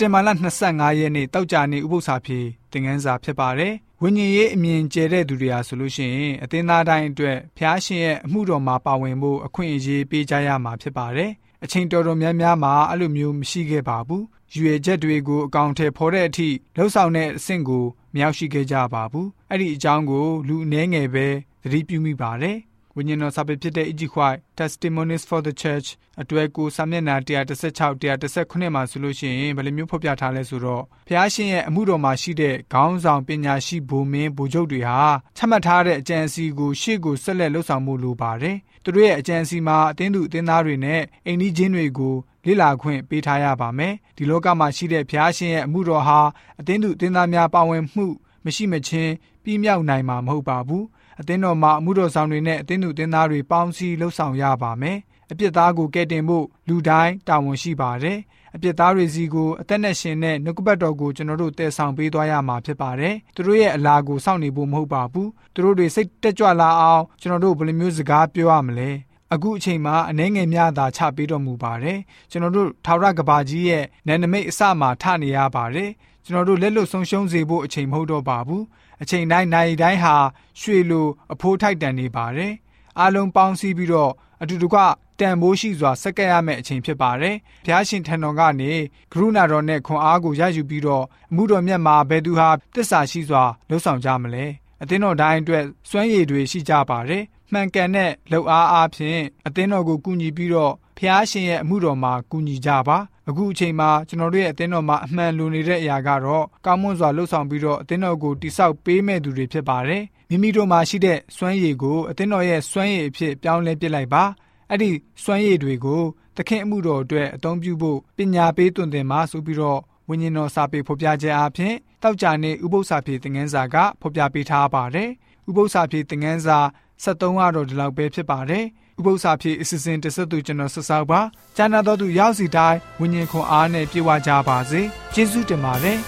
တင်ဘာလ25ရက်နေ့တောက်ကြနေ့ဥပုသ္စာပြေသင်ခန်းစာဖြစ်ပါတယ်။ဝိညာဉ်ရေးအမြင်ကျဲတဲ့သူတွေဟာဆိုလို့ရှိရင်အသင်းသားတိုင်းအတွက်ဖျားရှင်ရဲ့အမှုတော်မှာပါဝင်ဖို့အခွင့်အရေးပေးကြရမှာဖြစ်ပါတယ်။အချိန်တော်တော်များများမှာအဲ့လိုမျိုးမရှိခဲ့ပါဘူး။ရွေချက်တွေကိုအကောင့်ထဲပေါ်တဲ့အထိလှုပ်ဆောင်တဲ့အဆင့်ကိုမရောက်ရှိခဲ့ကြပါဘူး။အဲ့ဒီအကြောင်းကိုလူအနှဲငယ်ပဲသတိပြုမိပါတယ်။ ဝိညာဉ်တော်စာပေဖြစ်တဲ့ E.G. White Testimonies for the Church အတွဲကိုစာမျက်နှာ116 119မှာဆိုလို့ရှိရင်ဘယ်လိုမျိုးဖော်ပြထားလဲဆိုတော့ဖျားရှင်ရဲ့အမှုတော်မှာရှိတဲ့ခေါင်းဆောင်ပညာရှိဘုံမင်းဗိုလ်ချုပ်တွေဟာချမှတ်ထားတဲ့အကြံအစီကိုရှေ့ကိုဆက်လက်လှုပ်ဆောင်မှုလိုပါတယ်။သူတို့ရဲ့အကြံအစီမှာအသင်းသူအသင်းသားတွေနဲ့အိမ်နီးချင်းတွေကိုလေ့လာခွင့်ပေးထားရပါမယ်။ဒီလောကမှာရှိတဲ့ဖျားရှင်ရဲ့အမှုတော်ဟာအသင်းသူအသင်းသားများပါဝင်မှုမရှိမချင်းပြီးမြောက်နိုင်မှာမဟုတ်ပါဘူး။ အသင်းတော်မှာအမှုတော်ဆောင်တွေနဲ့အသင်းသူအသင်းသားတွေပေါင်းစည်းလှုပ်ဆောင်ရပါမယ်။အပြစ်သားကိုကယ်တင်ဖို့လူတိုင်းတာဝန်ရှိပါတယ်။အပြစ်သားတွေစီကိုအသက်နဲ့ရှင်တဲ့နှုတ်ကပတ်တော်ကိုကျွန်တော်တို့တည်ဆောင်ပေးသွားရမှာဖြစ်ပါတယ်။သူတို့ရဲ့အလားကိုစောင့်နေဖို့မဟုတ်ပါဘူး။သူတို့တွေစိတ်တက်ကြွလာအောင်ကျွန်တော်တို့ဘယ်လိုမျိုးစကားပြောရမလဲ။အခုအချိန်မှာအနှဲငယ်များသာချပေးတော်မူပါတယ်ကျွန်တော်တို့ထာဝရကဘာကြီးရဲ့နယ်နိမိတ်အစမှာထနေရပါတယ်ကျွန်တော်တို့လက်လွတ်ဆုံးရှုံးစေဖို့အချိန်မဟုတ်တော့ပါဘူး အချိန်တိုင်းနိုင်တိုင်းဟာရွှေလိုအဖိုးထိုက်တန်နေပါတယ်အားလုံးပေါင်းစည်းပြီးတော့အတူတကွတန်ဖိုးရှိစွာဆက်ကပ်ရမယ့်အချိန်ဖြစ်ပါတယ်။ဘုရားရှင်ထံတော်ကနေကရုဏာတော်နဲ့ခွန်အားကိုရယူပြီးတော့အမှုတော်မြတ်မှာဘယ်သူဟာတစ္ဆာရှိစွာလှုပ်ဆောင်ကြမလဲ။အသင်းတော်တိုင်းအတွက်စွမ်းရည်တွေရှိကြပါတယ်။မှန်ကန်တဲ့လှုပ်အားအားဖြင့်အသင်းတော်ကိုကူညီပြီးတော့ ဖျားရှင်ရဲ့အမှုတော်မှာကူညီကြပါအခုအချိန်မှာကျွန်တော်တို့ရဲ့အသင်းတော်မှာအမှန်လိုနေတဲ့အရာကတော့ကောင်းမွန်စွာလှုပ်ဆောင်ပြီးတော့အသင်းတော်ကိုတိဆောက်ပေးမဲ့သူတွေဖြစ်ပါတယ်မိမိတို့မှာရှိတဲ့စွမ်းရည်ကိုအသင်းတော်ရဲ့စွမ်းရည်အဖြစ်ပြောင်းလဲပစ်လိုက်ပါအဲ့ဒီစွမ်းရည်တွေကိုသခင်အမှုတော်အတွက်အသုံးပြုဖို့ပညာပေးသွန်သင်မှာဆိုပြီးတော့ဝိညာဉ်တော်စာပေဖော်ပြခြင်းအပြင်တောက်ကြနေဥပု္ပ္ပစာပြေသင်ငန်းစာကဖော်ပြပေးထားပါတယ်ဥပု္ပ္ပစာပြေသင်ငန်းစာ73ကတော့ဒီလောက်ပဲဖြစ်ပါတယ် ဥပု္ပ္ပစာဖြစ်အစီအစဉ်တစ်ဆက်သူကျွန်တော်ဆက်ဆောက်ပါကျမ်းနာတော်သူရောက်စီတိုင်းဝิญဉ်ခွန်အားနဲ့ပြေဝကြပါစေကျေးဇူးတင်ပါတယ်